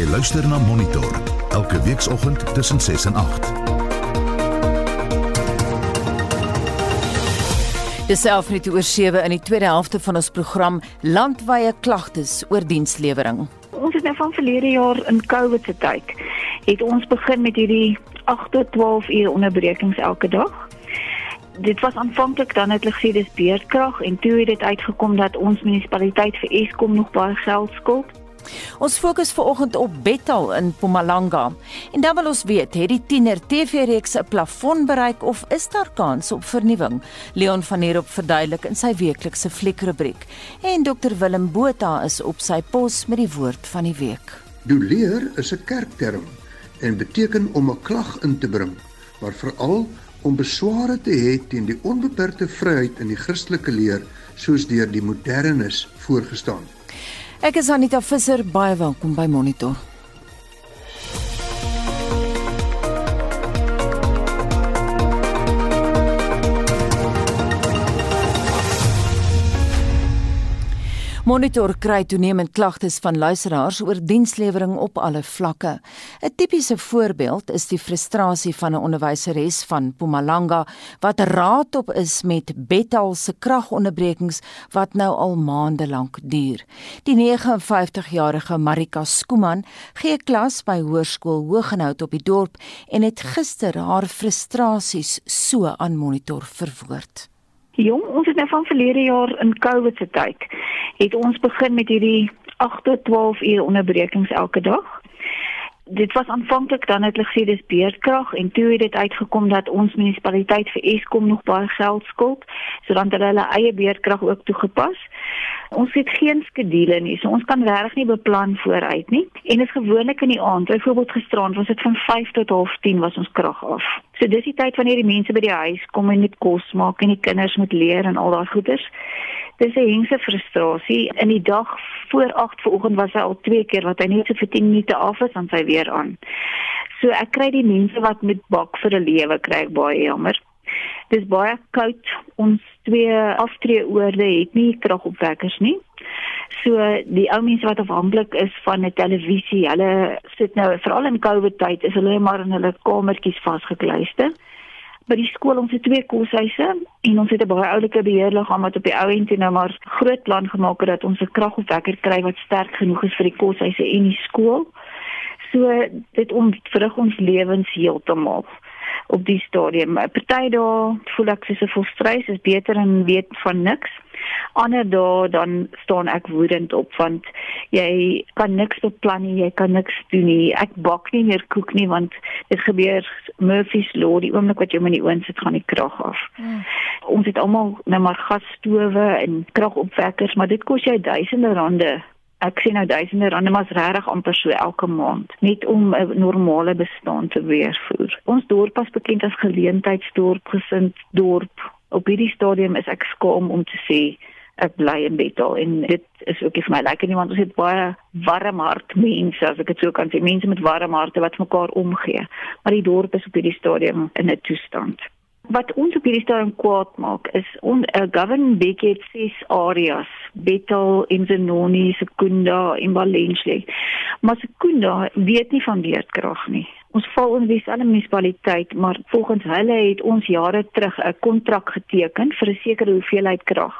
Jy luister na Monitor elke weekoggend tussen 6 en 8. Dis self net oor 7 in die tweede helfte van ons program Landwyse klagtes oor dienslewering. Ons het nou van verlede jaar in COVID se tyd het ons begin met hierdie 8 tot 12 uur onderbrekings elke dag. Dit was aanvanklik dan het hulle gesê dis beerdkrag en toe het dit uitgekom dat ons munisipaliteit vir Eskom nog baie geld skuld. Ons fokus vanoggend op Bethal in Mpumalanga. En dan wil ons weet, het die tiener TV-reeks 'n plafon bereik of is daar kans op vernuwing? Leon van Heerop verduidelik in sy weeklikse fliekrubriek. En Dr Willem Botha is op sy pos met die woord van die week. Doleer is 'n kerkterm en beteken om 'n klag in te bring, maar veral om besware te hê teen die onbeperkte vryheid in die Christelike leer soos deur die modernis voorgestaan. Ek is Anita Visser, baie welkom by Monitor. Monitor kry toenemend klagtes van luisteraars oor dienslewering op alle vlakke. 'n Tipiese voorbeeld is die frustrasie van 'n onderwyseres van Mpumalanga wat raad op is met Bethal se kragonderbrekings wat nou al maande lank duur. Die 59-jarige Marika Skuman gee klas by Hoërskool Hoëgenhout op die dorp en het gister haar frustrasies so aan Monitor verwoord. Jong, ons het nou van verlede jaar in COVID se tyd het ons begin met hierdie 8 tot 12 uur onderbrekings elke dag. Dit was aanvanklik dan het hulle gesê dis beerdkrag en toe het dit uitgekom dat ons munisipaliteit vir Eskom nog baie geld skuld, sodat hulle hulle eie beerdkrag ook toegepas. Ons het geen skedule nie, so ons kan regtig nie beplan vooruit nie. En dit is gewoonlik in die aand, byvoorbeeld gisterand was dit van 5 tot 10:30 was ons krag af. So dis die tyd wanneer die mense by die huis kom en net kos maak en die kinders moet leer en al daai goeders. Dis 'n hengse frustrasie. In die dag voor 8 vanoggend was hy al twee keer wat hy net so vir 10 minute af is, dan sy weer aan. So ek kry die mense wat met bak vir 'n lewe kry ek baie jammer. Dis baie koud. Ons twee aftreeoorde het nie kragopwekkers nie. So die ou mense wat afhanklik is van 'n televisie, hulle sit nou veral in COVID tyd is hulle maar in hulle kamertjies vasgekluister. By die skool ons het twee koshuise en ons het 'n baie oulike beheerliggaam wat op die ou end nou maar groot plan gemaak het dat ons 'n kragopwekker kry wat sterk genoeg is vir die koshuise en die skool. So dit ontwrig ons lewens heeltemal op die stadium. Party dae voel ek soos 'n volstrys is beter en weet van niks. Ander dae dan staan ek woedend op want jy kan niks beplan nie, jy kan niks doen nie. Ek bak nie meer koek nie want dit gebeur Murphy's law die oomblik wat jy in die oond sit gaan die krag af. Hmm. Ons het almal nou maar gasstowe en kragopwekkers, maar dit kos jou duisende rande ek sien nou duisende rande maar regtig amper so elke maand net om 'n normale bestaan te weervoer. Ons dorp is bekend as geleentheidsdorp, gesind dorp. Op hierdie stadium is ek skaam om te sê ek bly in Bethal en dit is ook nie vir my lekker nie want ons het baie warm hart mense as ek dit so kan sê mense met warm harte wat mekaar omgee maar die dorp is op hierdie stadium in 'n toestand wat ons op hierdie stadium kwaad maak is on uh, govern big it ses areas Bethel in Zenoni Sekunda in Valencia maar Sekunda weet nie van beerdkrag nie. Ons val onder dieselfde munisipaliteit maar volgens hulle het ons jare terug 'n kontrak geteken vir 'n sekere hoeveelheid krag.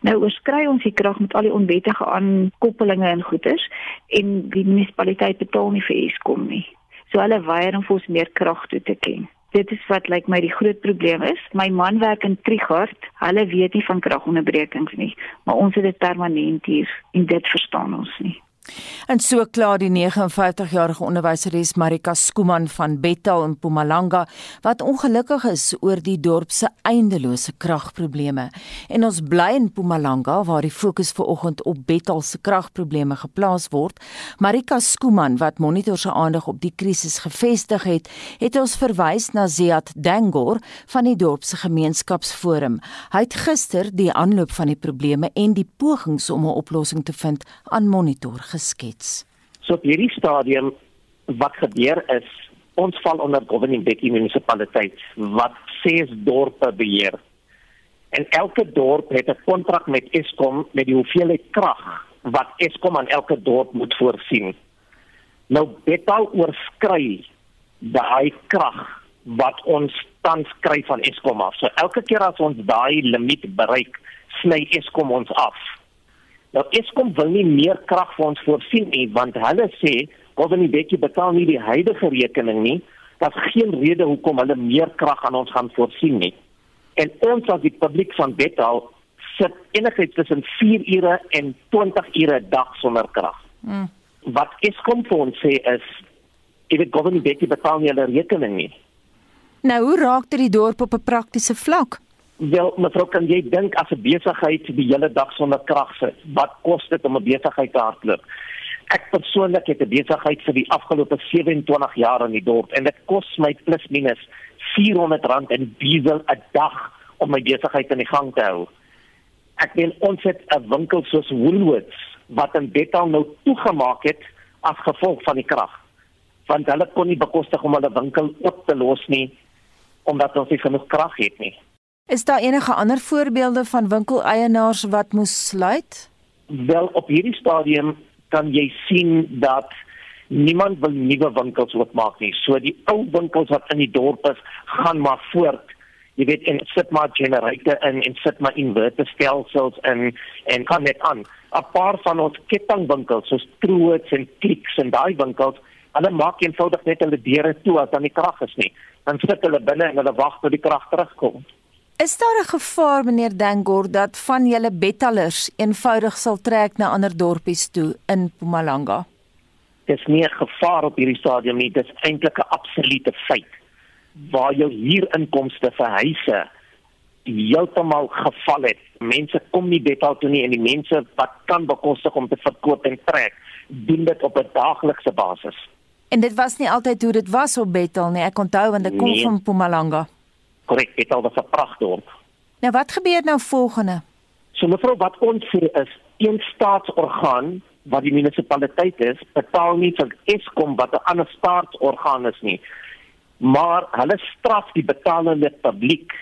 Nou oorskry ons die krag met al die onwettige aankoppelinge en goederes en die munisipaliteit betaal nie vir Eskom nie. So hulle weier om vir ons meer krag toe te ken Dit is wat lyk like my die groot probleem is. My man werk in Trigard. Hulle weet nie van kragonderbrekings nie, maar ons het dit permanent hier en dit verstaan ons nie. En so klaar die 59-jarige onderwyseres Marika Skuman van Bethal in Mpumalanga wat ongelukkig is oor die dorp se eindelose kragprobleme. En ons bly in Mpumalanga waar die fokus vanoggend op Bethal se kragprobleme geplaas word. Marika Skuman wat monitor se aandag op die krisis gevestig het, het ons verwys na Ziad Dangor van die dorp se gemeenskapsforum. Hy het gister die aanloop van die probleme en die pogings om 'n oplossing te vind aan monitor geskets. So op hierdie stadium wat gebeur is, ons val onder governing Bekkie munisipaliteit wat ses dorpe beheer. En elke dorp het 'n kontrak met Eskom met die hoeveelheid krag wat Eskom aan elke dorp moet voorsien. Nou Betal oorskry daai krag wat ons tans kry van Eskom af. So elke keer as ons daai limiet bereik, sny Eskom ons af. Nou Eskom wil nie meer krag vir ons voorsien nie want hulle sê Gordon Bekkie betaal nie die huidige rekening nie. Daar's geen rede hoekom hulle meer krag aan ons gaan voorsien nie. En ons as die publiek van Betal sit enigiets tussen 4 ure en 20 ure 'n dag sonder krag. Mm. Wat Eskom vir ons sê is jy weet Gordon Bekkie betaal nie hulle rekening nie. Nou hoe raak dit die dorp op 'n praktiese vlak? Wel, mevrou, kan jy dink as 'n besigheid die hele dag sonder krag sit, wat kos dit om 'n besigheid te hardloop? Ek persoonlik het 'n besigheid vir die afgelope 27 jaar in die dorp en dit kos my plus minus R400 in diesel 'n dag om my besigheid in die gang te hou. Ek meen ons het 'n winkel soos Woolworths wat in Bethal nou toegemaak het as gevolg van die krag. Want hulle kon nie bekostig om hulle winkel oop te los nie omdat ons nie genoeg krag het nie. Is daar enige ander voorbeelde van winkeleienaars wat moes sluit? Wel op hierdie stadium kan jy sien dat niemand wil nuwe winkels oopmaak nie. So die ou winkels wat in die dorp is, gaan maar voort. Jy weet en sit maar generator in en sit maar inverter stelsels in en kan net aan. 'n Paar van ons kettingwinkels soos Troots en Clicks en daai winkels, hulle maak eenvoudig net hulle deure toe as dan die krag is nie. Dan sit hulle binne en hulle wag tot die krag terugkom. Is daar 'n gevaar meneer Dangor dat van julle betallers eenvoudig sal trek na ander dorpies toe in Mpumalanga? Dis nie 'n gevaar op hierdie stadium nie, dis eintlik 'n absolute feit. Waar jou huurinkomste vir huise heeltemal geval het. Mense kom nie betal toe nie en die mense wat kan bekostig om te verkoop en trek, doen dit op 'n daaglikse basis. En dit was nie altyd hoe dit was op Betal nie. Ek onthou want ek kom nee. van Mpumalanga korrek, dit al was 'n pragtdorp. Nou wat gebeur nou volgende? So mevrou, wat ons sê is een staatsorgaan wat die munisipaliteit is, betaal nie vir Eskom wat 'n ander staatsorgaan is nie. Maar hulle straf die betalende publiek.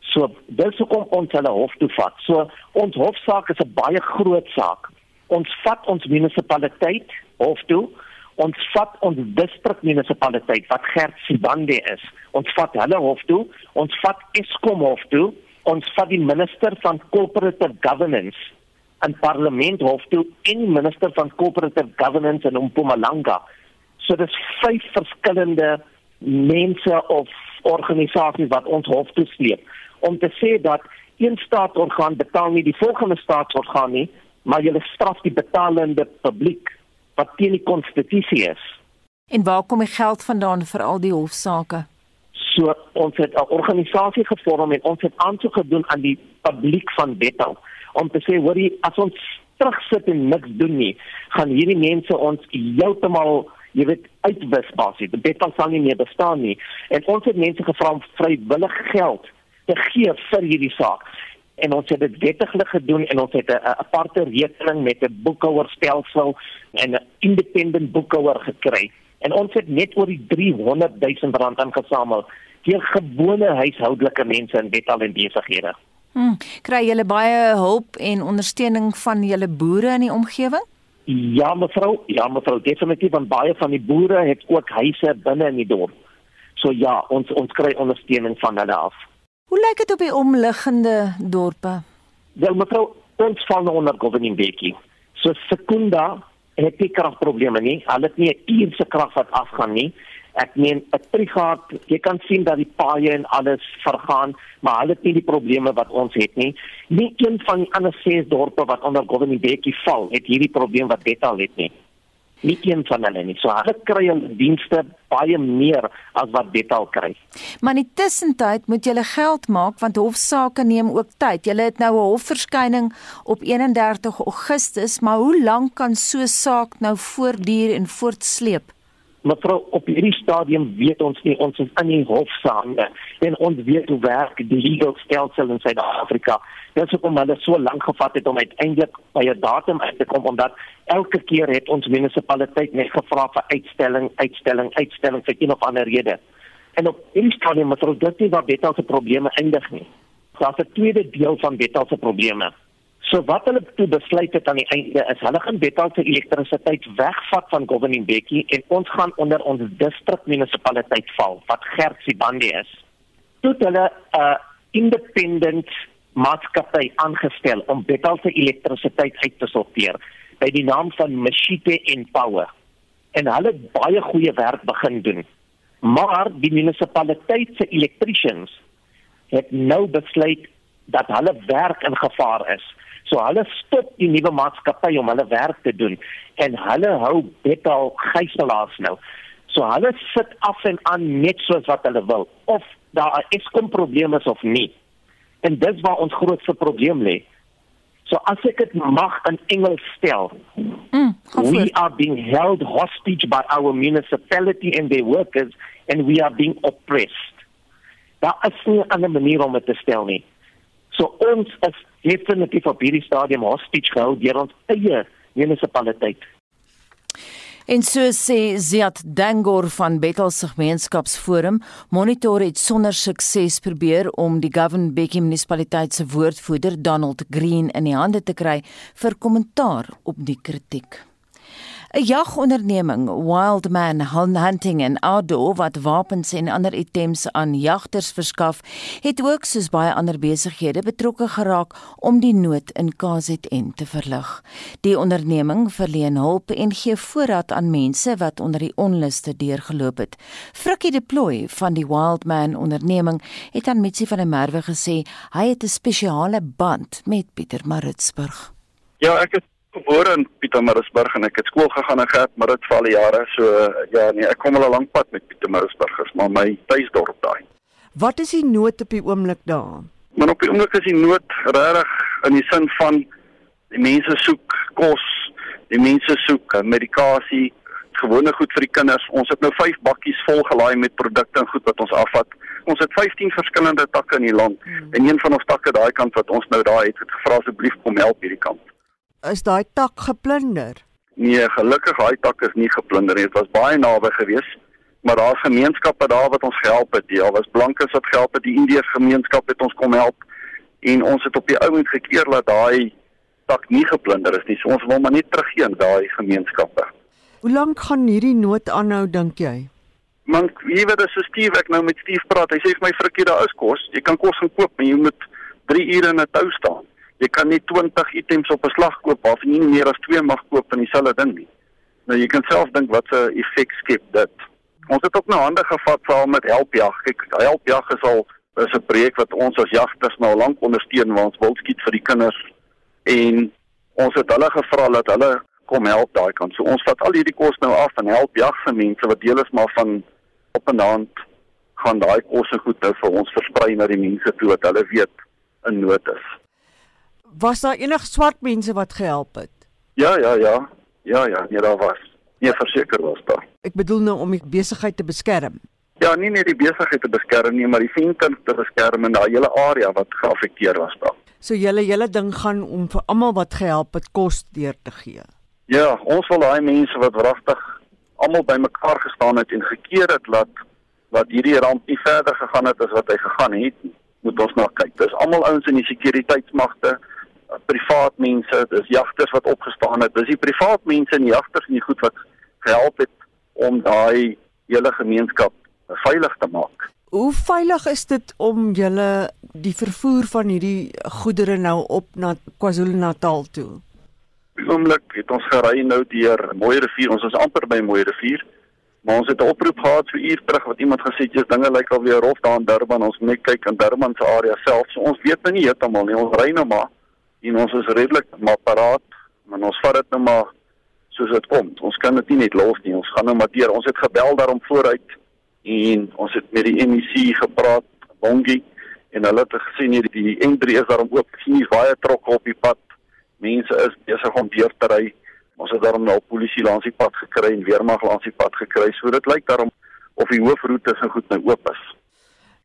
So dis hoekom ons hulle hof toe vat. So ons hofsaak is 'n baie groot saak. Ons vat ons munisipaliteit hof toe ons vat ons distrikmunisipaliteit wat Gert Sibande is. Ons vat hulle hof toe, ons vat Eskom hof toe, ons vat die minister van corporate governance in parlement hof toe en minister van corporate governance in Mpumalanga. So dis vyf verskillende mense of organisasies wat ons hof toe sleep om te sê dat een staatsorgaan betaal nie die volgende staatsorgaan nie, maar jy straf die betalende publiek wat teen die konstitusie is. En waar kom die geld vandaan vir al die hofsaake? So ons het 'n organisasie gevorm en ons het aansoek gedoen aan die publiek van Bethel om te sê hoor jy as ons terugsit en niks doen nie, gaan hierdie mense ons heeltemal jy weet uitwis basies. Die Bethel sal nie meer bestaan nie. En ons het mense gevra om vrywillig geld te gee vir hierdie saak en ons het dit wettiglik gedoen en ons het 'n aparte rekening met 'n boekhouerstelsel en 'n independent boekhouer gekry en ons het net oor die 300 000 rand ingesamel deur gewone huishoudelike mense in Bethal en besighede. Hmm, kry julle baie hulp en ondersteuning van julle boere in die omgewing? Ja mevrou, ja mevrou, definitief van baie van die boere het ook huise binne in die dorp. So ja, ons ons kry ondersteuning van hulle af. Hoe lyk dit op die omliggende dorpe? Wel mevrou, ons val nou onder governing Bekkie. So Sekunda het nie kragprobleme nie. Hulle het nie 'n uur se krag wat afgaan nie. Ek meen 'n trigaat, jy kan sien dat die paaie en alles vergaan, maar hulle het nie die probleme wat ons het nie. Nie een van die ander ses dorpe wat onder governing Bekkie val, het hierdie probleem wat Bethal het nie nie een van hulle nie. So hulle kry hulle dienste baie meer as wat Betal kry. Maar in die tussentyd moet jy geld maak want hofsaake neem ook tyd. Jy het nou 'n hofverskyning op 31 Augustus, maar hoe lank kan so 'n saak nou voortduur en voortsleep? Mevrou, op hierdie stadium weet ons nie ons is in die hofsaake en ons weet hoe werk die legal stelsel in Suid-Afrika. Dit is hoekom hulle so lank gevat het om uiteindelik by 'n datum uit te kom omdat elke keer het ons munisipaliteit net gevra vir uitstelling, uitstelling, uitstelling vir een of ander rede. En op hierdie stadium ons dit nie waar Bethel se probleme eindig nie. Daar's 'n tweede deel van Bethel se probleme. So wat hulle toe besluit het aan die einde is hulle gaan betal se elektrisiteit wegvat van Governing Bekkie en ons gaan onder ons distrik munisipaliteit val wat Gertsibande is. Toe hulle 'n uh, independent maatskappy aangestel om betal se elektrisiteit uit te sorteer by die naam van Machite and Power. En hulle het baie goeie werk begin doen. Maar die munisipaliteit se electricians het nou besluit dat hulle werk in gevaar is. So hulle stop die nuwe maatskappy om hulle werk te doen en hulle hou betal gijslaers nou. So hulle sit af en aan net soos wat hulle wil of daar 'n Eskom probleem is of nie. En dis waar ons grootste probleem lê. So as ek dit mag in Engels stel. Mm, we are being held hostage by our municipality and their workers and we are being oppressed. Daar is nie 'n ander manier om dit te stel nie. So ons is definitief op hierdie stadium hostage gehou deur ons eie munisipaliteit. En so sê Ziad Dangor van Bethel se gemeenskapsforum, Monitor het sonder sukses probeer om die Govan Bekkie munisipaliteit se woordvoerder Donald Green in die hande te kry vir kommentaar op die kritiek. 'n Jagonderneming, Wildman Hunting and Outdoor wat wapens en ander items aan jagters verskaf, het ook soos baie ander besighede betrokke geraak om die nood in KZN te verlig. Die onderneming verleen hulp en gee voorraad aan mense wat onder die onluste deurgeloop het. Frikkie Deploy van die Wildman onderneming het aan Mitsi van der Merwe gesê hy het 'n spesiale band met Pieter Maritzburg. Ja, ek het gebore in Pietermaritzburg en ek het skool gegaan in Gert, maar dit val jare so ja nee, ek kom al 'n lank pad met Pietermaritzburgers, maar my tuisdorp daai. Wat is die nood op die oomblik daar? Maar op die oomblik is die nood regtig in die sin van die mense soek kos, die mense soek uh, medikasie, gewone goed vir die kinders. Ons het nou 5 bakkies vol gelaai met produkte en goed wat ons afvat. Ons het 15 verskillende takke in die land hmm. en een van ons takke daai kant wat ons nou daai het, het gevra asseblief kom help hierdie kant is daai tak geplunder? Nee, gelukkig daai tak is nie geplunder nie. Dit was baie naby geweest, maar daar's gemeenskappe daar wat ons gehelp het. Ja, was blankes wat gehelp het. Die Indiërs gemeenskap het ons kom help en ons het op die ou end gekeer dat daai tak nie geplunder is nie. So ons wil maar net teruggee aan daai gemeenskappe. Hoe lank gaan hierdie nood aanhou dink jy? Man, wie weet as Steve ek nou met Steve praat, hy sê vir my frikkie daar is kos. Jy kan kos gaan koop, maar jy moet 3 ure in 'n tou staan jy kan nie 20 items op 'n slag koop waarvan jy nie meer as 2 mag koop van dieselfde ding nie. Nou jy kan self dink wat 'n effek skep dit. Ons het ook nou hande gevat saam met Helpjag. Kyk, Helpjag is al is 'n projek wat ons as jagters nou lank ondersteun waar ons wil skiet vir die kinders en ons het hulle gevra dat hulle kom help daai kant. So ons vat al hierdie kos nou af en help jag vir mense wat deel is maar van op 'n hand gaan daai kos en goed nou vir ons versprei na die mense toe wat hulle weet in nood is was daar enige swart mense wat gehelp het? Ja, ja, ja. Ja, ja, nee, daar was. Nee, verseker was daar. Ek bedoel nou om die besigheid te beskerm. Ja, nie net die besigheid te beskerm nie, maar die venters te beskerm in daai hele area wat geaffekteer was daar. So julle hele ding gaan om vir almal wat gehelp het kos deur te gee. Ja, ons wil daai mense wat wragtig almal bymekaar gestaan het en gekeer het dat wat hierdie ramp nie verder gegaan het as wat hy gegaan het, moet ons na kyk. Dis almal ouens in die sekuriteitsmagte privaat mense, dis jagters wat opgestaan het. Dis die privaat mense en jagters en die goed wat gehelp het om daai hele gemeenskap veilig te maak. Hoe veilig is dit om julle die vervoer van hierdie goedere nou op na KwaZulu-Natal toe? Oomblik het ons gery nou deur Mooi Rivier. Ons is amper by Mooi Rivier. Maar ons het 'n oproep gehad so uur terug wat iemand gesê het, "Dinge lyk alweer rof daar in Durban. Ons moet net kyk in Durban se area self." So ons weet nou nie heeltemal nie. Ons ry nou maar en ons is redelik maar paraat, maar ons vat dit nou maar soos dit kom. Ons kan dit nie net los nie. Ons gaan nou maar deur. Ons het gebel daarom vooruit en ons het met die MEC gepraat, Bongie, en hulle het gesien hier die N3 is daarom oop. Sien jy baie trokke op die pad. Mense is besig om deur te ry. Ons het daarom nou polisie langs die pad gekry en weermag langs die pad gekry. So dit lyk daarom of die hoofroete se goed nou oop is.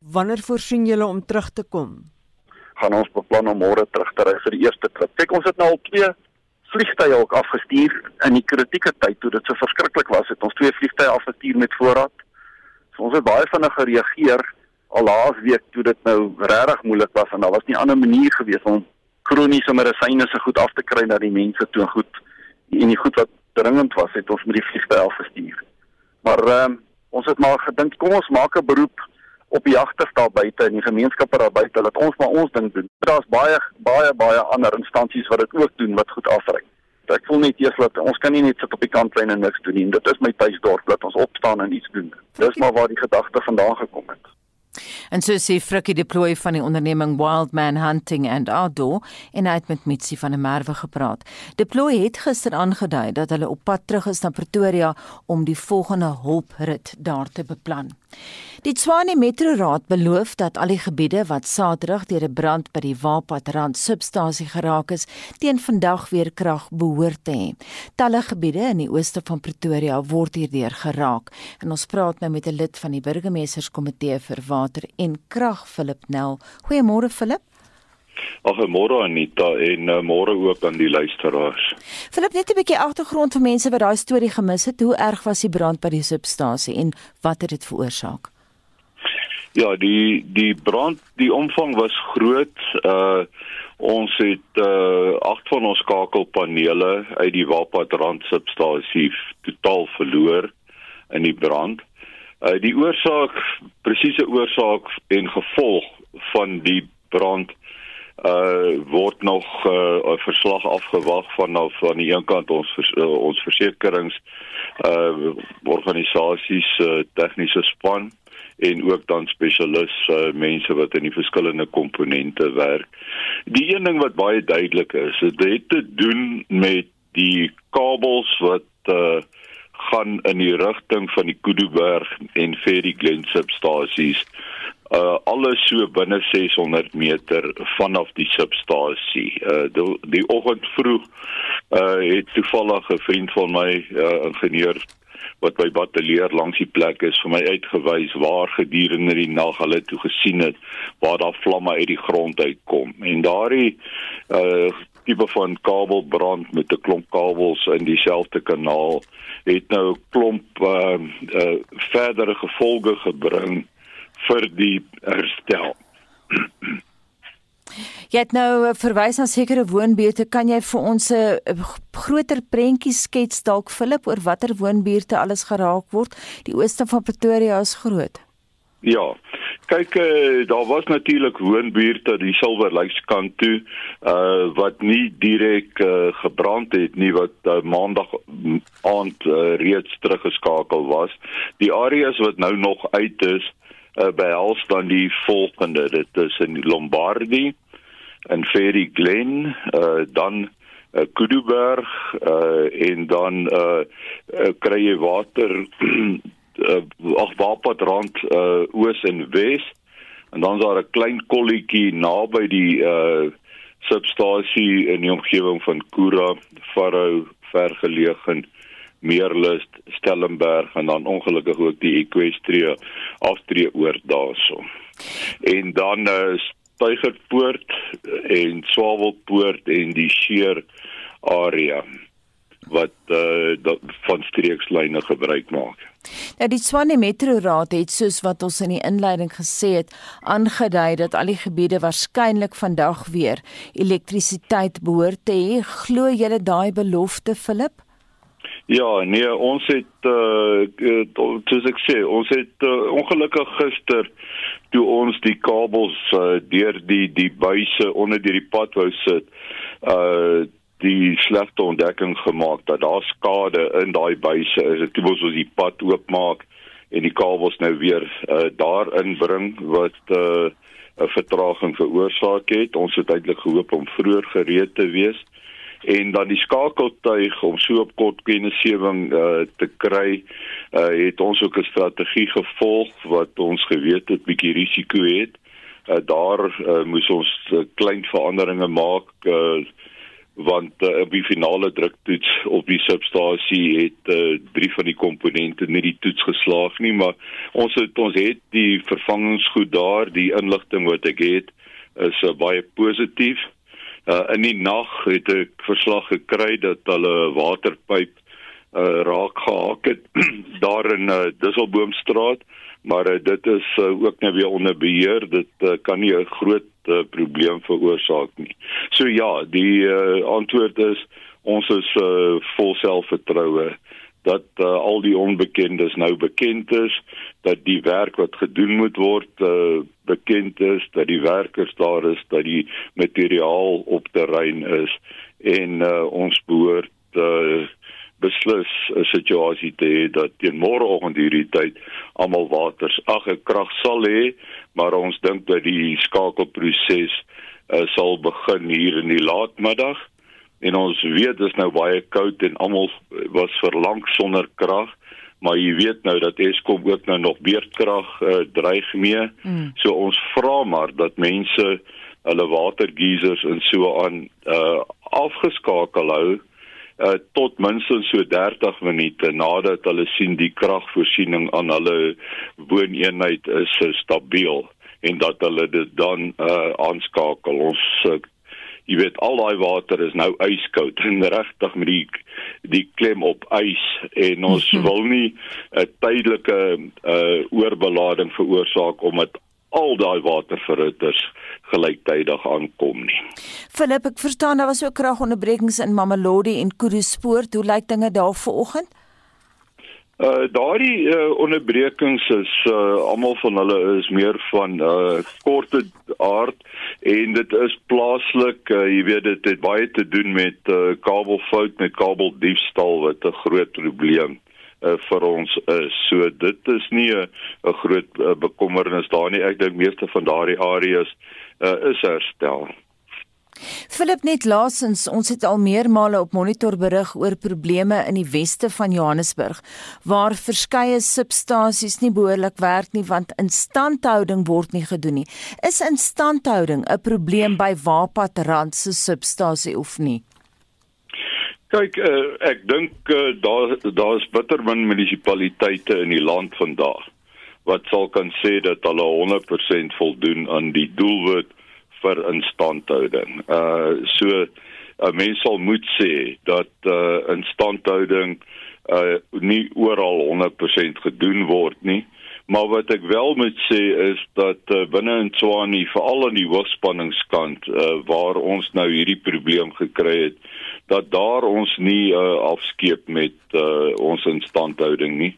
Wanneer voorsien julle om terug te kom? Gaan ons beplan om môre terug te ry vir die eerste trip. Kyk, ons het nou al twee vliegtye ook afgestuur in die kritieke tyd toe dit so verskriklik was. Het ons twee vliegtye afgestuur met voorraad. So ons het baie vinnig gereageer al laas week toe dit nou regtig moeilik was en daar was nie ander manier gewees om kroniese medisyne se goed af te kry na die mense toe goed en die goed wat dringend was het ons met die vliegtuig gestuur. Maar ehm um, ons het maar gedink kom ons maak 'n beroep op die jagters daar buite en die gemeenskappe daar buite dat ons maar ons ding doen. Daar's baie baie baie ander instansies wat dit ook doen wat goed afreik. Ek voel net eers dat ons kan nie net sit op die kantlyn en niks doen nie. Dit is my tuisdorp dat ons opstaan en iets doen. Dis maar waar die gedagte vandaan gekom het. En so sê Frikkie deploy van die onderneming Wild Man Hunting and Outdoor en hy het met Mitsi van der Merwe gepraat. Deploy het gister aangedui dat hulle op pad terug is na Pretoria om die volgende hulprit daar te beplan. Die Tshwane Metro Raad beloof dat al die gebiede wat Saterdag deur 'n brand by die Waapatrand substasie geraak is, teen vandag weer krag behoort te hê. Talle gebiede in die ooste van Pretoria word hierdeur geraak. En ons praat nou met 'n lid van die burgemeesterskomitee vir water en krag, Philip Nel. Goeiemôre Philip. Goeiemôre Anita en uh, môre ook aan die luisteraars. Philip, net 'n bietjie agtergrond vir mense wat daai storie gemis het. Hoe erg was die brand by die substasie en wat het dit veroorsaak? Ja, die die brand, die omvang was groot. Uh ons het uh agt van ons skakelpanele uit die Wapatrand substasie totaal verloor in die brand. Uh die oorsaak, presiese oorsaak en gevolg van die brand uh word nog 'n uh, verslag afgewag van nou van die een kant ons vers, uh, ons versekerings uh organisasies uh, tegniese span en ook dan spesialis uh, mense wat in die verskillende komponente werk. Die een ding wat baie duidelik is, dit het te doen met die kabels wat uh gaan in die rigting van die Kuduberg en Ferry Glen substasies uh alles so binne 600 meter vanaf die substasie. Uh die, die oggend vroeg uh het toevallig 'n vriend van my uh ingenieur wat by batteleer langs die plek is vir my uitgewys waar gedurende die nag hulle toe gesien het waar daar vlamme uit die grond uitkom. En daardie uh tipe van kabelbrand met 'n klomp kabels in dieselfde kanaal het nou 'n klomp uh, uh verdere gevolge gebring vir die herstel. Jy het nou verwys na sekere woonbuurte. Kan jy vir ons 'n groter prentjie skets dalk Philip oor watter woonbuurte alles geraak word? Die ooste van Pretoria is groot. Ja. Kyk, uh, daar was natuurlik woonbuurte die Silver Lakes kant toe, uh wat nie direk uh, gebrand het nie wat uh, maandag aand uh, reeds teruggeskakel was. Die areas wat nou nog uit is, uh, behels dan die volgende dit is in Lombardie en Ferry Glen uh, dan uh, Kuduberg uh, en dan uh, uh, kry jy water uh, ag Waapatrand uh, oos en wes en dan is daar 'n klein kolletjie naby die uh, substasie in die omgewing van Kura Farou vergeleë Meerlust, Stellenberg en dan ongelukkig ook die Equestria aftree oor daarso. En dan uh, Tuigerpoort en Swawelpoort en die Sheer area wat uh, van streekslyne gebruik maak. Nou die Swane Metro Raad het soos wat ons in die inleiding gesê het, aangedui dat al die gebiede waarskynlik vandag weer elektrisiteit behoort te hê. Glo julle daai belofte, Philip? Ja, nee, ons het uh soos ek sê, ons het uh, ongelukkig gister toe ons die kabels uh, deur die die buise onder deur die pad wou sit, uh die slegte ontdekking gemaak dat daar skade in daai buise is. Dit moet ons die pad oopmaak en die kabels nou weer uh daarin bring wat uh 'n vertraging veroorsaak het. Ons het eintlik gehoop om vroeër gereed te wees en dan die skakeltuig om so op kort kennisgewing uh, te kry uh, het ons ook 'n strategie gevolg wat ons geweet het bietjie risiko het uh, daar uh, moes ons uh, klein veranderinge maak uh, want uh, op die finale druktoets op die substasie het uh, drie van die komponente nie die toets geslaag nie maar ons het ons het die vervangingsgoed daar die inligting wat ek het is uh, baie positief Uh, in die nag het ek verslag gekry dat hulle waterpyp uh, raak gehaak het daar in uh, Dusselboomstraat, maar uh, dit is uh, ook nou weer onder beheer. Dit uh, kan nie 'n groot uh, probleem veroorsaak nie. So ja, die uh, antwoord is ons is uh, vol selfvertroue dat uh, al die onbekendes nou bekend is, dat die werk wat gedoen moet word uh, bekend is, dat die werkers daar is, dat die materiaal op terrein is en uh, ons behoort uh, beslis 'n situasie te hê dat teen môreoggend hierdie tyd almal waters ag 'n krag sal hê, maar ons dink dat die skakelproses uh, sal begin hier in die laatmiddag en ons weet dis nou baie koud en almal was verlang sonder krag maar jy weet nou dat Eskom ook nou nog beerdkrag uh, dreig mee mm. so ons vra maar dat mense hulle watergeisers en so aan uh, afgeskakel hou uh, tot minstens so 30 minute nadat hulle sien die kragvoorsiening aan hulle wooneenheid is stabiel en dat hulle dit dan uh, aanskakel ons uh, jy weet al daai water is nou yskoud en regtig met die die klem op ys en ons -hmm. wil nie 'n tydelike uh oorbelading veroorsaak omdat al daai waterverrutters gelyktydig aankom nie. Philip, ek verstaan daar was ook kragonderbrekings in Mamelodi en Kuruspoort. Hoe lyk dinge daar vanoggend? Uh daardie uh, onderbrekings is uh almal van hulle is meer van uh korte aard en dit is plaaslik uh, jy weet dit het baie te doen met uh kabelfout met kabeldiefstal wat 'n groot probleem uh vir ons is. So dit is nie 'n groot uh, bekommernis daar nie. Ek dink meeste van daardie areas uh is herstel. Philip net laasens, ons het al meermale op monitor berig oor probleme in die weste van Johannesburg waar verskeie substasies nie behoorlik werk nie want instandhouding word nie gedoen nie. Is instandhouding 'n probleem by Wapatrand se substasie of nie? Kyk, uh, ek dink uh, daar daar's bitter min munisipaliteite in die land vandag wat sal kan sê dat hulle 100% voldoen aan die doelwit vir instandhouding. Uh so 'n uh, mens sal moet sê dat uh instandhouding uh nie oral 100% gedoen word nie. Maar wat ek wel moet sê is dat uh, binne in Tswane, veral aan die hoogspanningskant uh, waar ons nou hierdie probleem gekry het, dat daar ons nie uh, afskeep met uh, ons instandhouding nie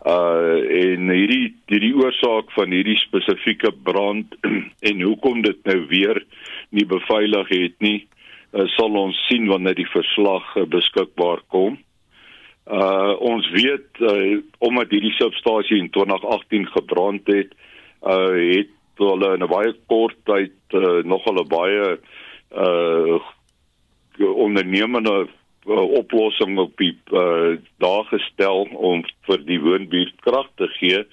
uh en hierdie hierdie oorsaak van hierdie spesifieke brand en hoekom dit nou weer nie beveilig het nie uh, sal ons sien wanneer die verslag uh, beskikbaar kom. Uh ons weet uh, omdat hierdie substasie in 2018 gebrand het, uh het hulle in 'n baie kort tyd uh, nog hulle baie uh ondernemende uh, oplossing op die uh, daar gestel om vir die woonbuurt krag te gee.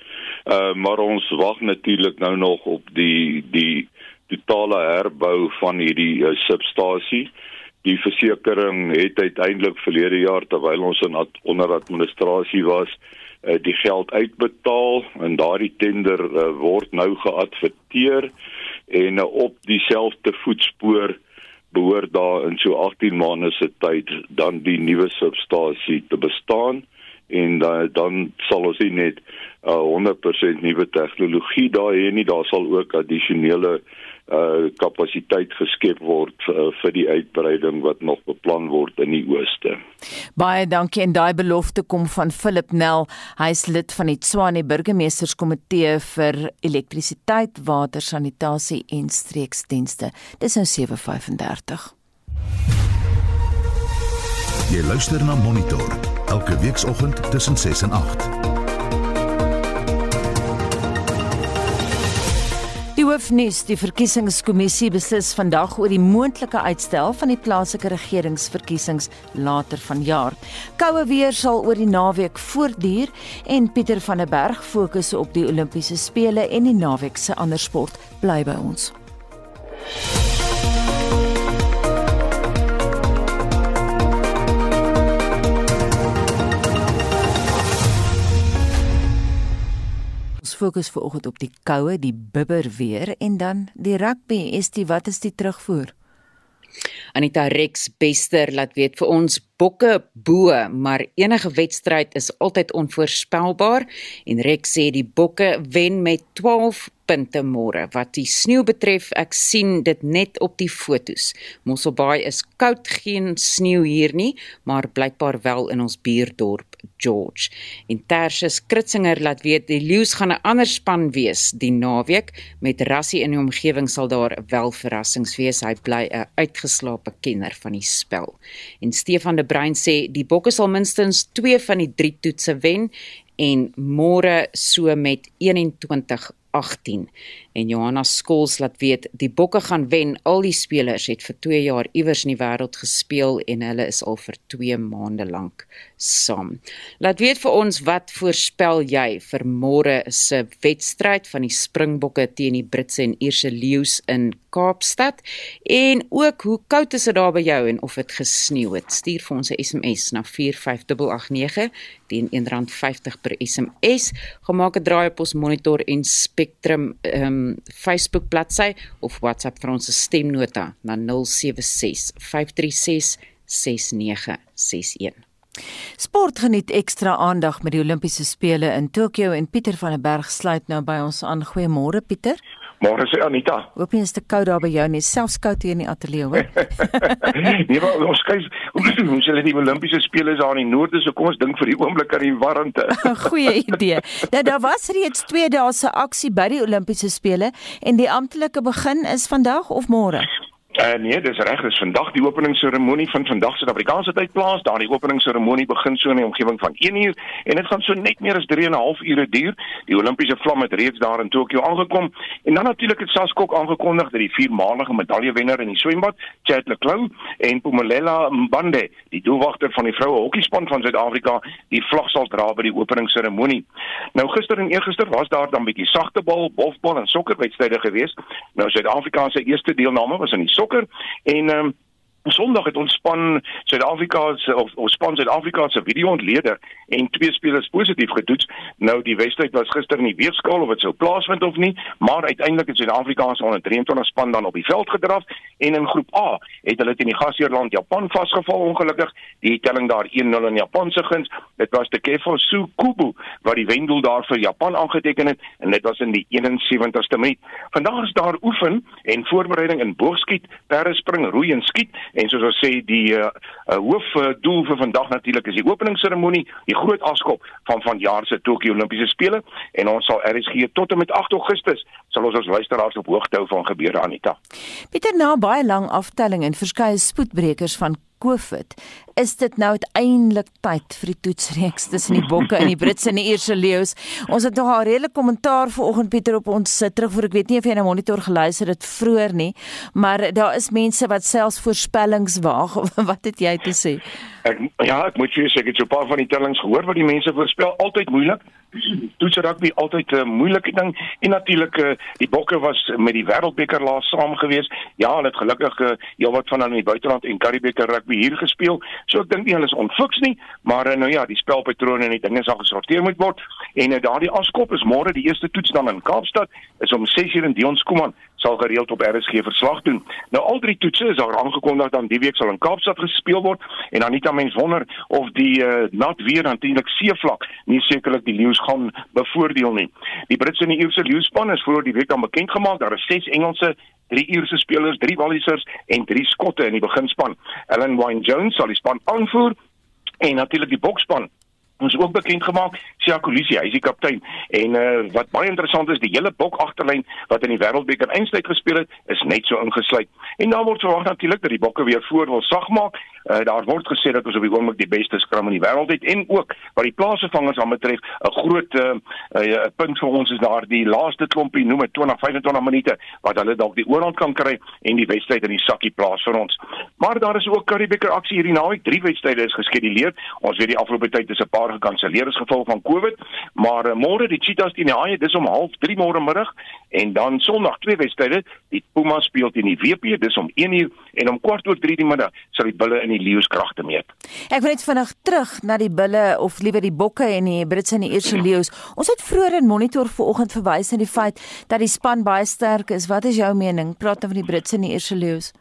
Uh, maar ons wag natuurlik nou nog op die die totale herbou van hierdie uh, substasie. Die versekerings het uiteindelik verlede jaar terwyl ons in ad, onder administrasie was, uh, die geld uitbetaal en daardie tender uh, word nou geadverteer en uh, op dieselfde voetspoor behoort daar in so 18 maande se tyd dan die nuwe substasie te bestaan en dan dan sal ons net uh, 100% nuwe tegnologie daar hê nie daar sal ook addisionele uh kapasiteit geskep word uh, vir die uitbreiding wat nog beplan word in die ooste. Baie dankie en daai belofte kom van Philip Nel. Hy is lid van die Tshwane Burgemeesterskomitee vir elektrisiteit, water, sanitasie en streeksdienste. Dis nou 7:35. Jy luister na Monitor elke weekoggend tussen 6 en 8. Hoofnuus: Die verkiesingskommissie beslis vandag oor die moontlike uitstel van die plaaslike regeringsverkiesings later vanjaar. Koue weer sal oor die naweek voortduur en Pieter van der Berg fokus op die Olimpiese spele en die naweek se ander sport. Bly by ons. Fokus vanoggend op die koue, die bibber weer en dan die rugby. Is dit wat is die terugvoer? Anita Rex Bester laat weet vir ons bokke bo, maar enige wedstryd is altyd onvoorspelbaar en Rex sê die bokke wen met 12 punte môre. Wat die sneeu betref, ek sien dit net op die fotos. Mosselbaai is koud, geen sneeu hier nie, maar blykbaar wel in ons buurdorp George. En Tertius Kritzinger laat weet die leeu's gaan 'n ander span wees die naweek met Rassie in die omgewing sal daar wel verrassings wees. Hy bly 'n uitgeslaapte kenner van die spel. En Stefan de Bruin sê die Bokke sal minstens 2 van die 3 toetse wen en môre so met 21 18 en Johanna Skols laat weet die Bokke gaan wen. Al die spelers het vir 2 jaar iewers in die wêreld gespeel en hulle is al vir 2 maande lank saam. Laat weet vir ons wat voorspel jy vir môre se wedstryd van die Springbokke teen die Britse en Ierse leeu's in Kaapstad en ook hoe koud is dit daar by jou en of dit gesneeu het. Stuur vir ons 'n SMS na 45889 teen R1.50 per SMS. Gemaak 'n draai op ons monitor en Spectrum ehm um, Facebook bladsy of WhatsApp vir ons stemnota na 076 536 6961. Sport geniet ekstra aandag met die Olimpiese spele in Tokio en Pieter van der Berg sluit nou by ons aan. Goeiemôre Pieter. Môre sê Anita. Hoop jy is te koud daar by jou nie, selfs koud hier in die ateljee hoor. nee, maar ons kyk ons sê die Olimpiese spele is daar in die noorde, so kom ons dink vir die oomblik aan die warmte. Goeie idee. Nou daar was reeds 2 dae se aksie by die Olimpiese spele en die amptelike begin is vandag of môre? Uh, nee, dis reg, dis vandag die openingsseremonie van vandag se Suid-Afrikaanse tyd plaas. Daar die openingsseremonie begin so in die omgewing van 1 uur en dit gaan so net meer as 3 en 'n half ure duur. Die Olimpiese vlam het reeds daar in Tokio aangekom en dan natuurlik het Saskok aangekondig dat die viermalige medaljewenner in die swembad, Chad Leclou en Pumelela Mbande, die doelwagter van die vroue hokkiespan van Suid-Afrika, die vlag sal dra by die openingsseremonie. Nou gister en eergister was daar dan bietjie sagtebal, bofbal en sokkerwedstryde geweest. Nou Suid-Afrika se eerste deelname was in die sokker en ehm um, Sondag het ons span Suid-Afrika se of ons span Suid-Afrika se video ontleder en twee spelers positief getoets. Nou die wedstryd was gister in die weegskaal of dit sou plaasvind of nie, maar uiteindelik het Suid-Afrika se onder 23 span dan op die veld gedraf en in groep A het hulle teen die gasheerland Japan vasgeval ongelukkig. Die telling daar 1-0 in Japan se guns. Dit was te Kefo Sukubu wat die wendoel daar vir Japan aangeteken het en dit was in die 71ste minuut. Vandag is daar oefen en voorbereiding in boogskiet, perdespring, roei en skiet en soos ons sê die uh, uh, hoofdoel vir vandag natuurlik is die openingsseremonie, die groot afskop van vanjaar se Tokio Olimpiese spele en ons sal RSG tot en met 8 Augustus sal ons ons luisteraars op hoogte hou van gebeure Anita. Pieter na baie lang aftelling en verskeie spoedbrekers van COVID, is dit nou uiteindelik tyd vir die toetsreeks tussen die bokke en die Britse en die Ierse leeu's. Ons het nog 'n redelike kommentaar vanoggend Pieter op ons sit terug voor ek weet nie of jy na monitor geluister het vroeër nie, maar daar is mense wat selfs voorspellings waag. wat het jy te sê? Ek ja, ek moet jou sê ek het so 'n paar van die tellings gehoor wat die mense voorspel, altyd moeilik. Toets rugby altyd 'n uh, moeilike ding en natuurlik uh, die bokke was met die wêreldbeker laas saam gewees. Ja, hulle het gelukkig uh, heelwat van hulle in die buiteland en Karibeker rugby hier gespeel. So ek dink nie hulle is onfiks nie, maar uh, nou ja, die spelpatrone en die dinge sal gesorteer moet word. En uh, daardie afskop is môre die eerste toets dan in Kaapstad is om 6:00 in Dion Skuman sal gereeld op RSG verslag doen. Nou al drie toetse is daar aangekondig dan die week sal in Kaapstad gespeel word en dan nie dan mens wonder of die uh, nat weer natuurlik seevlak nie sekerlik die leeu's gaan bevoordeel nie. Die Britse en die Ierse leeu'span is voor die week dan bekend gemaak. Daar is 6 Engelse drie Ierse spelers, drie Wallisers en drie Skotte in die beginspan. Ellen Wine Jones sal die span aanvoer en natuurlik die bokspan ons ook bekend gemaak Sia Kolisi hy is die kaptein. En uh, wat baie interessant is die hele bok agterlyn wat in die wêreldbeker eindstryd gespeel het is net so ingesluit. En dan word verwag natuurlik dat die bokke weer voor wil sag maak. Uh, daar word gesê dat ons op die oomblik die beste skram in die wêreld het en ook wat die plaasvervangers aan betref 'n groot uh, uh, punt vir ons is daar die laaste klompie noem dit 20 25 minute wat hulle dalk die oorhand kan kry en die wedstryd in die sakkie plaas vir ons. Maar daar is ook Karibeker aksie hierdie naweek. Drie wedstryde is geskeduleer ons weet die afgelope tyd is 'n paar jaar gekanselleer as gevolg van COVID, maar uh, môre die Cheetahs teen die Haie, dis om 0:30 môre middag en dan Sondag twee wedstryde, die Pumas speel teen die WP, dis om 1:00 en om kwart oor 3 die middag sal die Bulle in die Leeu's kragte meet. Ek wil net vinnig terug na die Bulle of liewer die Bokke en die Britse en die Ierse Leeu's. Ons het vroeër in Monitor vanoggend verwys na die feit dat die span baie sterk is. Wat is jou mening? Praat dan van die Britse en die Ierse Leeu's.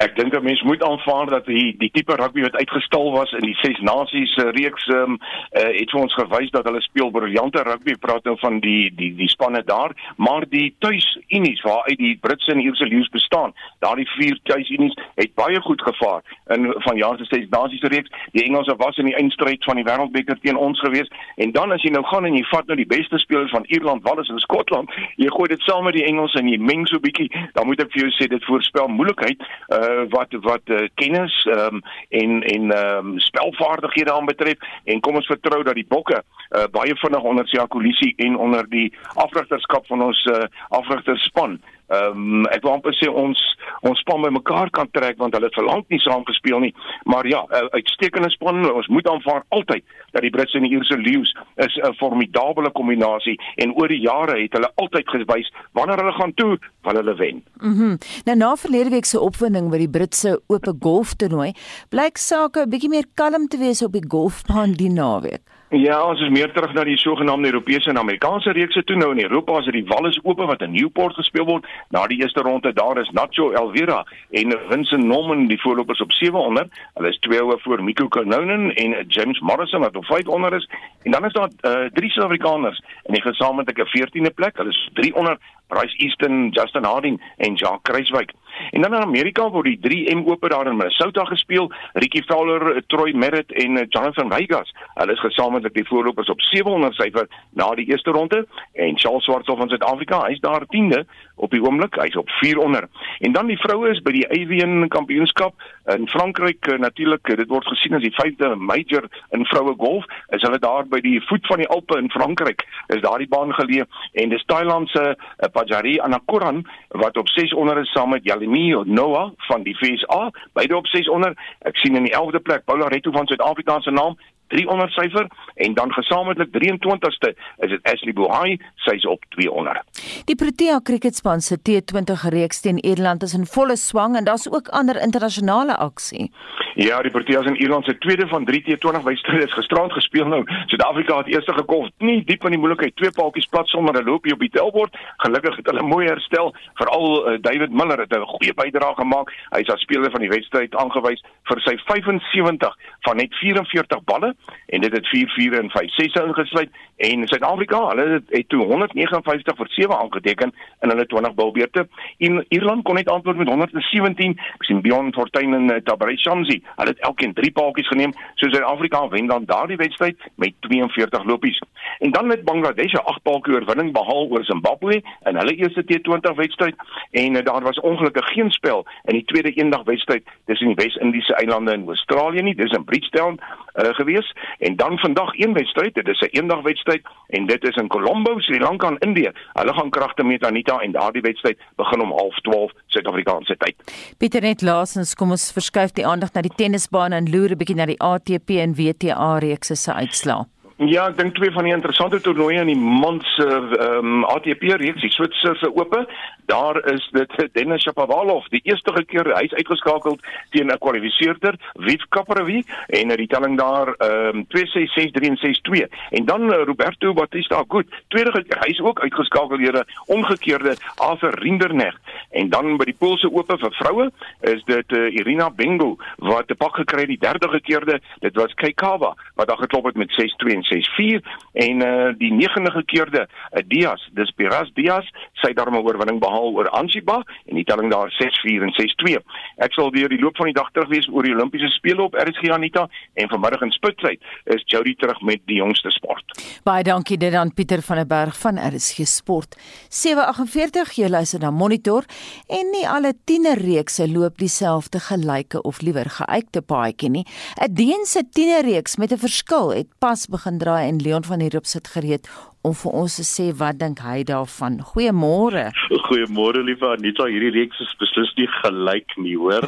Ek dink 'n mens moet aanvaar dat die die tipe rugby wat uitgestal was in die Ses Nasies uh, reeks ehm um, uh, het ons gewys dat hulle speel briljante rugby. Praat nou van die die die spanne daar, maar die tuisunies waaruit die Britse en Ierse leeu's bestaan, daardie vier tuisunies het baie goed gevaar in van jaar se Ses Nasies reeks. Die Engelse was in die eindstryd van die Wêreldbeker teen ons gewees en dan as jy nou gaan en jy vat nou die beste spelers van Ierland, Wales en Skotland, jy gooi dit saam met die Engelse en jy meng so bietjie, dan moet ek vir jou sê dit voorspel moeilikheid uh wat wat uh, kennis um, en en um, spelvaardighede aanbetref. En kom ons vertrou dat die bokke uh, baie vinnig onder Sia Kolisi en onder die afrigterskap van ons uh, afrigterspan Ehm um, ek wou amper sê ons ons span bymekaar kan trek want hulle het vir lank nie saam gespeel nie. Maar ja, uitstekende span. Ons moet aanvaar altyd dat die Britse en die Ierse Lions is 'n formidable kombinasie en oor die jare het hulle altyd gewys wanneer hulle gaan toe, van hulle wen. Mhm. Mm nou na verlede week se opwinding by die Britse Ope Golf toernooi, blyk sake 'n bietjie meer kalm te wees op die golfbaan die naweek. Ja, ons is meer terug na die sogenaamde Europese en Amerikaanse reekse toe nou in Europa as dit die Wallis Ope wat in Newport gespeel word. Na die eerste ronde daar is Nacho Elvira en Vincent Norman die voorlopers op 700. Hulle is twee oor voor Miko Kononen en James Morrison wat op 500 is. En dan is daar uh, drie Suid-Afrikaners in die gesamentlike 14de plek. Hulle is 300 Bryce Easton, Justin Harding en Jacques Kruiswyk. En dan in Amerika word die 3M Ope daar in Minnesota gespeel. Ricky Fowler, Troy Merritt en eh, Jonathan Vegas. Hulle is gesamentlik die voorlopers op 700 syfer na die eerste ronde en Charles Swartsel van Suid-Afrika, hy's daar 10de op die oomblik. Hy's op 400. En dan die vroue is by die Avian Kampioenskap in Frankryk eh, natuurlik. Dit word gesien as die 5de major in vroue golf. Is hulle daar by die voet van die Alpe in Frankryk. Is daardie baan geleë en dis Thailand se uh, Pajari Anakoran wat op 600 is saam met Yalimi Noah van die FSA, beide op 600. Ek sien in die 11de plek Paula Retto van Suid-Afrika se naam 300 syfer en dan gesamentlik 23ste is dit Ashley Buhai, sy's op 200. Die Protea Cricketspan se T20 reeks teen Ierland is in volle swang en daar's ook ander internasionale aksie. Ja, die Proteas in Ierland se tweede van 3 T20 wedstryde is gisterand gespeel nou. Suid-Afrika het eers gekom, nie diep in die moeilikheid, twee paaltjies plat sonder 'n loopie op die tellbord. Gelukkig het hulle mooi herstel, veral uh, David Miller het 'n goeie bydrae gemaak. Hy is as speler van die wedstryd aangewys vir sy 75 van net 44 balle en dit het 4-4 en 5-6 ingesluit en Suid-Afrika, hulle het, het toe 159 vir 7 aangeteken in hulle 20 bilbeurte. En Ierland kon net antwoord met 117. Ek sien Bjorn Fortuin en uh, Tabrei Shamsi Hulle het elkeen 3 paaltjies geneem, so Suid-Afrika wen dan daardie wedstryd met 42 lopies. En dan met Bangladesh 'n 8 paaltjie oorwinning behaal oor Zimbabwe in hulle eerste T20 wedstryd en uh, daar was ongelukkig geen spel in die tweede eendag wedstryd tussen die Wes-Indiese eilande en Australië nie. Dis in Bridgetown uh, gewees en dan vandag een wedstryd, dit is 'n eendag wedstryd en dit is in Colombo, Sri Lanka in Indië. Hulle gaan kragte met Anita en daardie wedstryd begin om 12:30 Suid-Afrikaanse tyd. Pieter net laasens kom ons verskuif die aandag na die tennisbaan en loer 'n bietjie na die ATP en WTA reekse se uitslae. Ja, ek dink twee van die interessante toernooie in die maand se ehm um, ATP reeks, die Switserse Ope, daar is dit Denis Shapovalov, die eerste keer hy's uitgeskakel teen 'n kwalifiseerder, Viv Kapravi en die telling daar ehm um, 266 en 62. En dan uh, Roberto Bautista Agut, tweede keer, hy's ook uitgeskakel deur 'n omgekeerde Arthur Rinderknecht. En dan by die Poolse Ope vir vroue is dit uh, Irina Bengo wat te pak gekry het die derde keerde, dit was Keikawa wat daar geklop het met 62 6-4 en uh die negende gekeerde uh, Diaz, dis Piras Diaz, sy daarmee oorwinning behaal oor Ansiba en die telling daar 6-4 en 6-2. Ek sal weer die loop van die dag terug wees oor die Olimpiese spele op RSG Anita en vanmiddag in Spitsbergen is Jody terug met die jongste sport. Baie dankie dit aan Pieter van der Berg van RSG Sport. 748 jy luister na Monitor en nie alle tienerreekse loop dieselfde gelyke of liewer geuite paadjie nie. 'n Deense tienerreeks met 'n verskil het pas begin draai en Leon van der Roop sit gereed om vir ons te sê wat dink hy daarvan. Goeiemôre. Goeiemôre liewe Anita, hierdie reeks is beslis nie gelyk nie, hoor.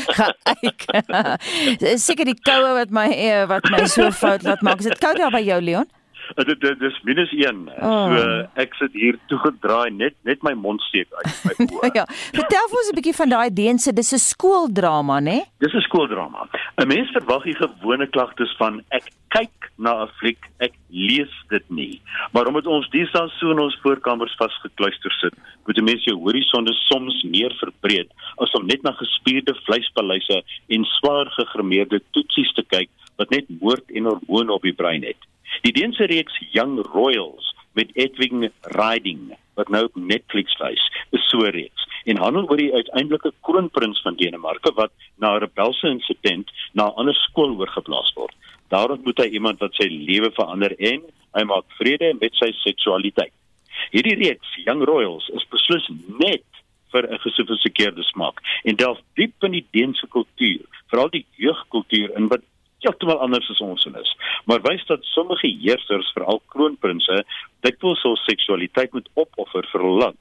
Kyk. Seker die koue wat my eh, wat my so fout laat maak. Is dit koud daar by jou Leon? Eh, dit dit dis minus 1. Oh. So ek sit hier toegedraai net net my mond steek uit my oë. ja. Vertel ons 'n bietjie van daai deense, dis 'n skooldrama, né? Dis 'n skooldrama. 'n Mens verwag die gewone klagtes van ek kyk na 'n fliek, ek lees dit nie. Maar omdat ons deesdae so in ons voorkamers vasgekluister sit, moet 'n mens jou horisonne soms meer verbreed as om net na gespierde vleispaleise en swaar gegrimeerde toetsies te kyk wat net moord en hormone op die brein het. Die Deense reeks Young Royals met Edwin Riding wat nou op Netflix wys, is so reeks en handel oor die uiteindelike kroonprins van Denemarke wat na 'n rebelse insident na 'n ander skool oorgeplaas word. Daar ontmoet hy iemand wat sy lewe verander en hy maak vrede met sy seksualiteit. Hierdie reeks Young Royals is beslis net vir 'n gesofistikeerde smaak en delf diep in die Deense kultuur, veral die jeugkultuur in wat heeltemal anders as ons is. Maar wys dat sommige heersers, veral kroonprinse, dikwels hul seksualiteit moet opoffer vir land.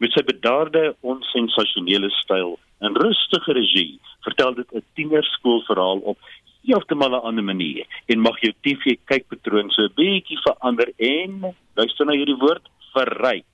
Met sy bedaarde, onsensasionele styl en rustige regie, vertel dit 'n tienerskoolverhaal op heeltemal 'n ander manier en mag jou TV kykpatroon so 'n bietjie verander en luister na hierdie woord, verryk.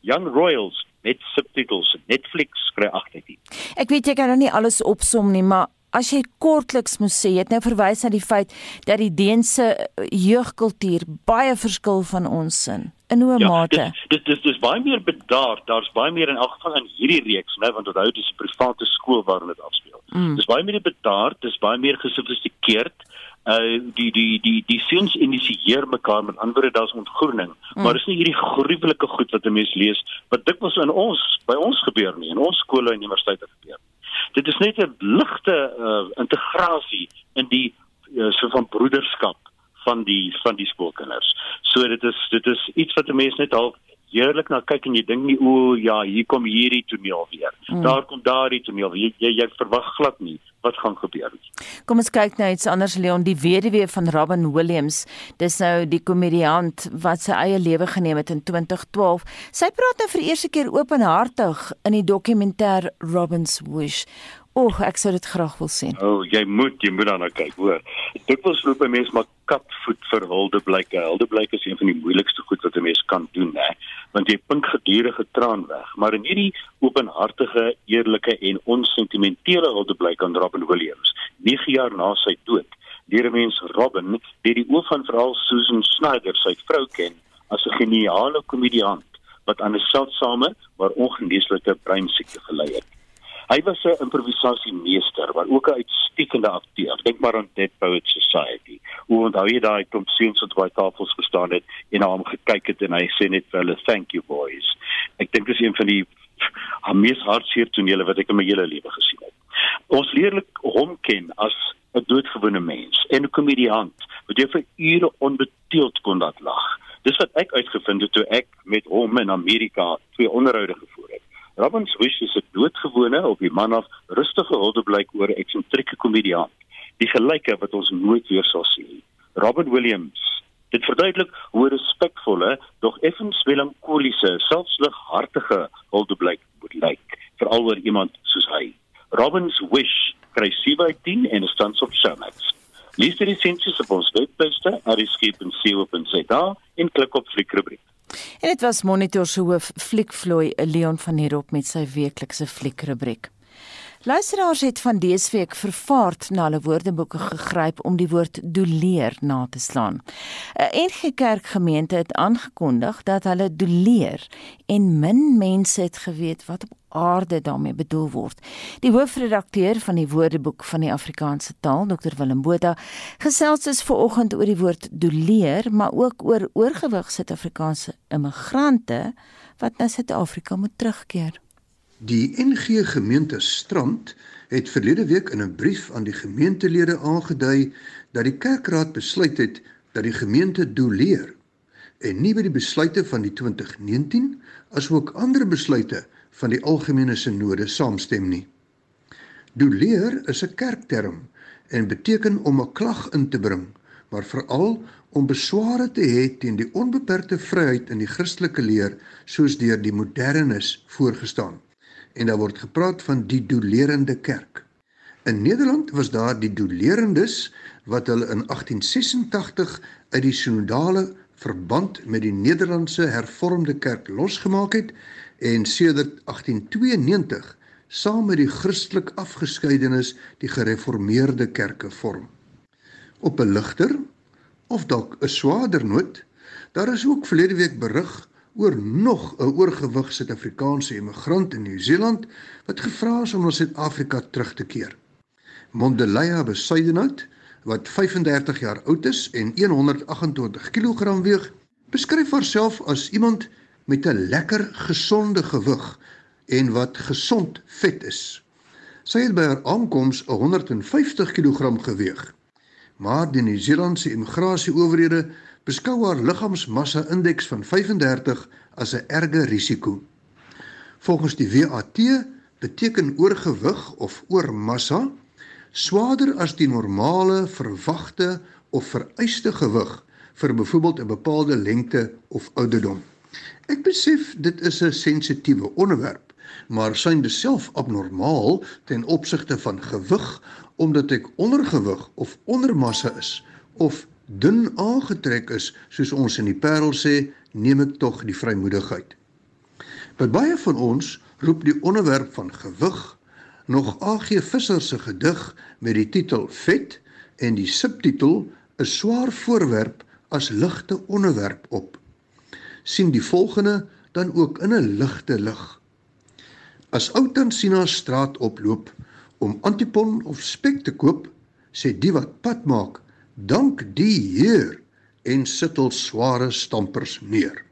Young Royals met subtitels Netflix kry agter dit. Ek weet jy kan nou nie alles opsom nie, maar as jy kortliks moet sê, jy het nou verwys na die feit dat die Deense eh, jeugkultuur baie verskil van ons sin. In hoe ja, mate? Dis dis dis baie meer bedaard. Daar's baie meer in elk geval in hierdie reeks, né, want onthou dis 'n private skool waarin dit afspeel. Mm. Dis baie meer bedaard, dis baie meer gesofistikeerd. Uh die die die die seuns initieer mekaar met ander woorde daar's ontgroening, mm. maar is nie hierdie gruwelike goed wat 'n mens lees wat dikwels in ons by ons gebeur nie in ons skole en universiteite gebeur dit is net 'n ligte uh, integrasie in die uh, so van broederskap van die van die skoolkinders. So dit is dit is iets wat 'n mens net al heerlik na kyk en jy dink nie o ja, hier kom hierdie toneel weer. Mm. Daar kom daardie toneel. Jy jy, jy verwag glad nie wat gaan gebeur nie. Kom ons kyk nou iets anders Leon, die weduwee van Robin Williams. Dis nou die komediant wat sy eie lewe geneem het in 2012. Sy praat nou vir eerste keer openhartig in die dokumentêr Robin's Wish. Oek, ek sou dit graag wil sien. O, oh, jy moet, jy moet daarna kyk, hoor. Dit was loop by mense maar katvoet vir huldeblyke. Huldeblyke is een van die moeilikste goed wat 'n mens kan doen, hè, want jy pink gedurende traan weg. Maar in hierdie openhartige, eerlike en onsentimentele huldeblyk aan Robin Williams, 9 jaar na sy dood, leer 'n mens Robin, deur die oë van veral Susan Snyder, sy vrou ken, as 'n geniale komediant wat aan 'n seldsame maar ongeneeslike breinsiekte gely het. Hy was 'n improvisasiemeester, maar ook 'n uitstekende akteur. Dink maar aan Dead Poets Society. Hoe onthou jy daai klomp seuns wat by tafels gestaan het en na hom gekyk het en hy sê net vir hulle thank you boys. Ek dink dis een van die mees hartseer tonele wat ek in my hele lewe gesien het. Ons leerlik hom ken as 'n doodgewone mens en 'n komediant wat jy vir ure onbeteeld kon laat lag. Dis wat ek uitgevind het toe ek met hom in Amerika twee onderhoude gevoer het. Robbins Wish is 'n doodgewone op die man af rustige huldeblyk oor 'n eksentrieke komediant, die gelyke wat ons nooit weer sal sien. Robin Williams. Dit verduidelik hoe respekvolle, dog effens melankoliese, selfslighartige huldeblyk moet lyk, veral oor iemand soos hy. Robbins Wish kry 7/10 en is tans op Showmax. Lees die resensies op ons webwerf, ariskep.co.za en klik op fliekrubriek. En dit was Monitor se hoof Fliekvloei Leon van Heerop met sy weeklikse fliekrubriek. Luisteraars het van dese week vervaard na hulle woordeboeke gegryp om die woord doleer na te slaan. 'n NG Kerk gemeente het aangekondig dat hulle doleer en min mense het geweet wat op aarde daarmee bedoel word. Die hoofredakteur van die Woordeboek van die Afrikaanse taal, Dr Willem Botha, gesels dus vanoggend oor die woord doleer, maar ook oor oorgewig Suid-Afrikaanse immigrante wat na Suid-Afrika moet terugkeer. Die NG Gemeente Strand het verlede week in 'n brief aan die gemeentelede aangedui dat die kerkraad besluit het dat die gemeente doleer en nie by die besluite van die 2019 asook ander besluite van die algemene sinode saamstem nie. Doleer is 'n kerkterm en beteken om 'n klag in te bring, maar veral om besware te hê teen die onbeperkte vryheid in die Christelike leer soos deur die modernis voorgestaan en daar word gepraat van die dolerende kerk. In Nederland was daar die dolerendes wat hulle in 1886 uit die synodale verband met die Nederlandse Hervormde Kerk losgemaak het en sedert 1892 saam met die Christelik afgeskeidenes die Gereformeerde Kerke vorm. Op 'n ligter, of dalk 'n swaarder noot, daar is ook verlede week berig oor nog 'n oorgewig Suid-Afrikaanse immigrant in Nieu-Seeland wat gevra is om na Suid-Afrika terug te keer. Mondeleya Besuidenhout, wat 35 jaar oud is en 128 kg weeg, beskryf haarself as iemand met 'n lekker gesonde gewig en wat gesond vet is. Sy het by haar aankoms 150 kg geweeg. Maar die Nieu-Seelandse immigrasieowerhede beskou haar liggaamsmassa indeks van 35 as 'n erge risiko. Volgens die WAT beteken oorgewig of oormassa swaarder as die normale verwagte of vereiste gewig vir byvoorbeeld 'n bepaalde lengte of ouderdom. Ek besef dit is 'n sensitiewe onderwerp, maar syn dit self abnormaal ten opsigte van gewig omdat ek ondergewig of ondermassa is of dun aangetrek is, soos ons in die Parel sê, neem ek tog die vrymoedigheid. By baie van ons roep die onderwerp van gewig nog AG Visser se gedig met die titel Vet en die subtitel 'n swaar voorwerp as ligte onderwerp op. sien die volgende dan ook in 'n ligte lig. As ou Tansina straat oploop om antipon of spek te koop, sê die wat pad maak, dank die Heer en sittel sware stampers neer.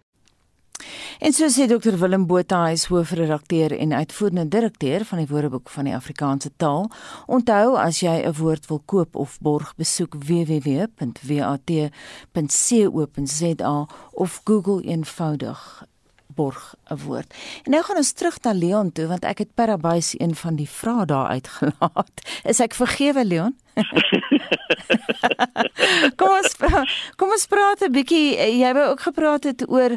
En so sê Dr Willem Botha, hy is hoofredakteur en uitvoerende direkteur van die Woordeboek van die Afrikaanse taal. Onthou as jy 'n woord wil koop of borg, besoek www.wat.co.za of Google eenvoudig borg 'n woord. En nou gaan ons terug na Leon toe want ek het Parabuis een van die vrae daar uitgelaat. Is ek vergewe Leon? kom ons kom ons praat 'n bietjie. Jy wou ook gepraat het oor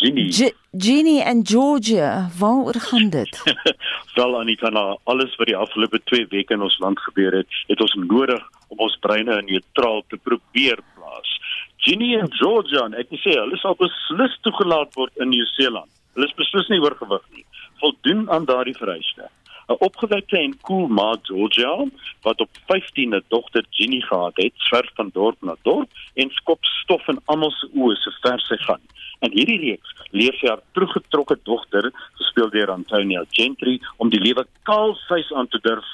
Genie. Genie en Georgia. Waaroor gaan dit? Wel Anita, na alles wat die afgelope 2 weke in ons land gebeur het, het ons nodig om ons breine neutraal te probeer plaas. Ginny en Georgia, ek moet sê, hulle sal beslis toegelaat word in Nieu-Seeland. Hulle is beslis nie oorgewig nie. Voldoen aan daardie vereiste. 'n Opgewekte en cool ma Georgia wat op 15 'n dogter Ginny gehad het, swerf van dorp na dorp en skop stof in almal se oë so ver sy gaan. En hierdie reeks leef sy haar teruggetrokke dogter, gespeel deur Antonia Gentry, om die lewe kaalvleis aan te durf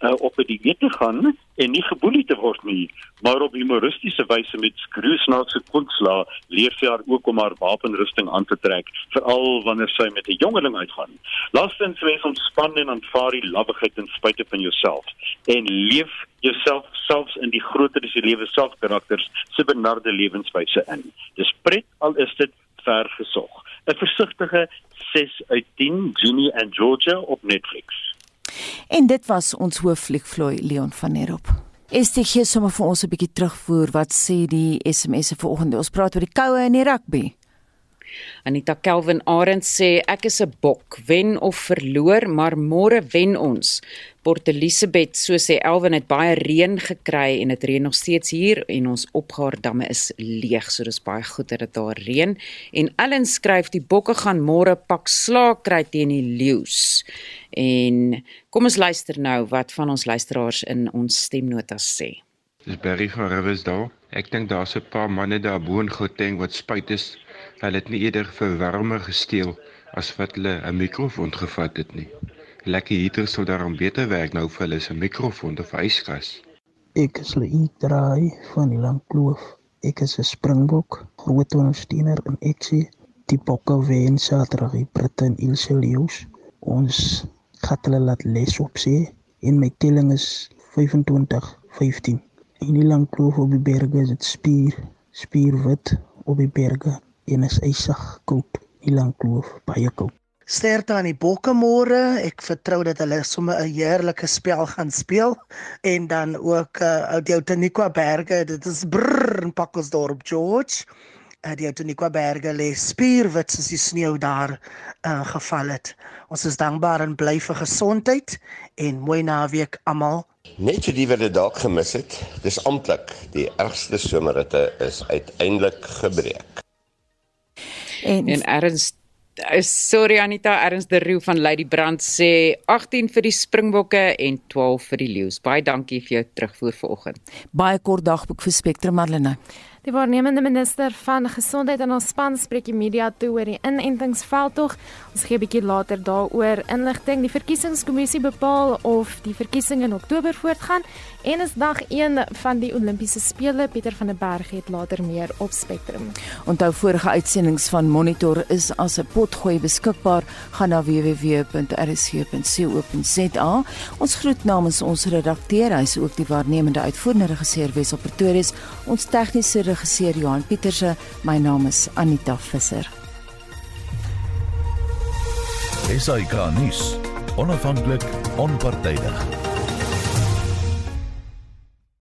uh, op 'n dieet te gaan en nie geboelie te word nie, maar op humoristiese wyse met skroesnaakse kunstla leer sy haar ook om haar wapenrusting aan te trek, veral wanneer sy met 'n jongeling uitgaan. Laastens wees ontspan en aanvaar die labbigheid ten spyte van jouself en leef jouself selfs in die groter as die lewe self karakters se benarde lewenswyse in. Dis pret al is dit ver gesog. 'n Versigtige 6 uit 10 Genie and Georgia op Netflix. En dit was ons hooffliekvloei Leon van Nerop. Is dit hier sommer vir ons 'n bietjie terugvoer wat sê die SMS'e vanoggend. Ons praat oor die koue en die rugby. Anita Kelvin Arend sê ek is 'n bok, wen of verloor, maar môre wen ons. Port Elizabeth, so sê Elwin het baie reën gekry en dit reën nog steeds hier en ons opgaardamme is leeg, so dis baie goed dat daar reën. En Ellen skryf die bokke gaan môre pak slaag kry teen die leeu's. En kom ons luister nou wat van ons luisteraars in ons stemnotas sê. Dis Barry van Riversdal. Ek dink daar's 'n paar manne daar bo in Gauteng wat spyt is. Hulle het nie eerder vir warmer gesteel as wat hulle 'n mikrofoon gevat het nie. Lekker heater sou daarom beter werk nou vir hulle se mikrofoon of yskas. Ek is Lee Draai van die Langkloof. Ek is 'n springbok, groot ondersteuner in Exie. Die bokke wen Saterdag die Britte en Ilse Leeu's. Ons gaan hulle laat les op sê en my telling is 25-15. In die Langkloof op die berge is dit spier, spierwit op die berge en is ysig koud. Die Langkloof baie koud. Sterkte aan die bokke môre. Ek vertrou dat hulle sommer 'n heerlike spel gaan speel en dan ook uh die Outeniqua berge. Dit is brrr in Pakkelsdorp, George. Uh, die Outeniqua berge lê spierwit soos die sneeu daar uh geval het. Ons is dankbaar en bly vir gesondheid en mooi naweek almal. Net vir die wat dit dalk gemis het, dis amptelik. Die ergste somerritte is uiteindelik gebreek. En, en erns Eh, sorry Anita Ernst de Roo van Lady Brand sê 18 vir die Springbokke en 12 vir die Leeu's. Baie dankie vir jou terugvoer vanoggend. Baie kort dagboek vir Spectrum Marlene. Die waarnemende minister van gesondheid en ons span spreek die media toe oor die inentingsveldtog. Ons gee 'n bietjie later daaroor inligting. Die verkiesingskommissie bepaal of die verkiesing in Oktober voortgaan en is dag 1 van die Olimpiese spele. Pieter van der Berg het later meer op Spectrum. Onthou vorige uitsendings van Monitor is as 'n potgooi beskikbaar. Gaan na www.rsc.co.za. Ons groet namens ons redakteur, hy is ook die waarnemende uitvoerende regisseur Wesop Pretorius, ons tegniese regisseur Johan Pieterse, my naam is Anita Visser. SAK nuus. Onafhanklik, onpartydig.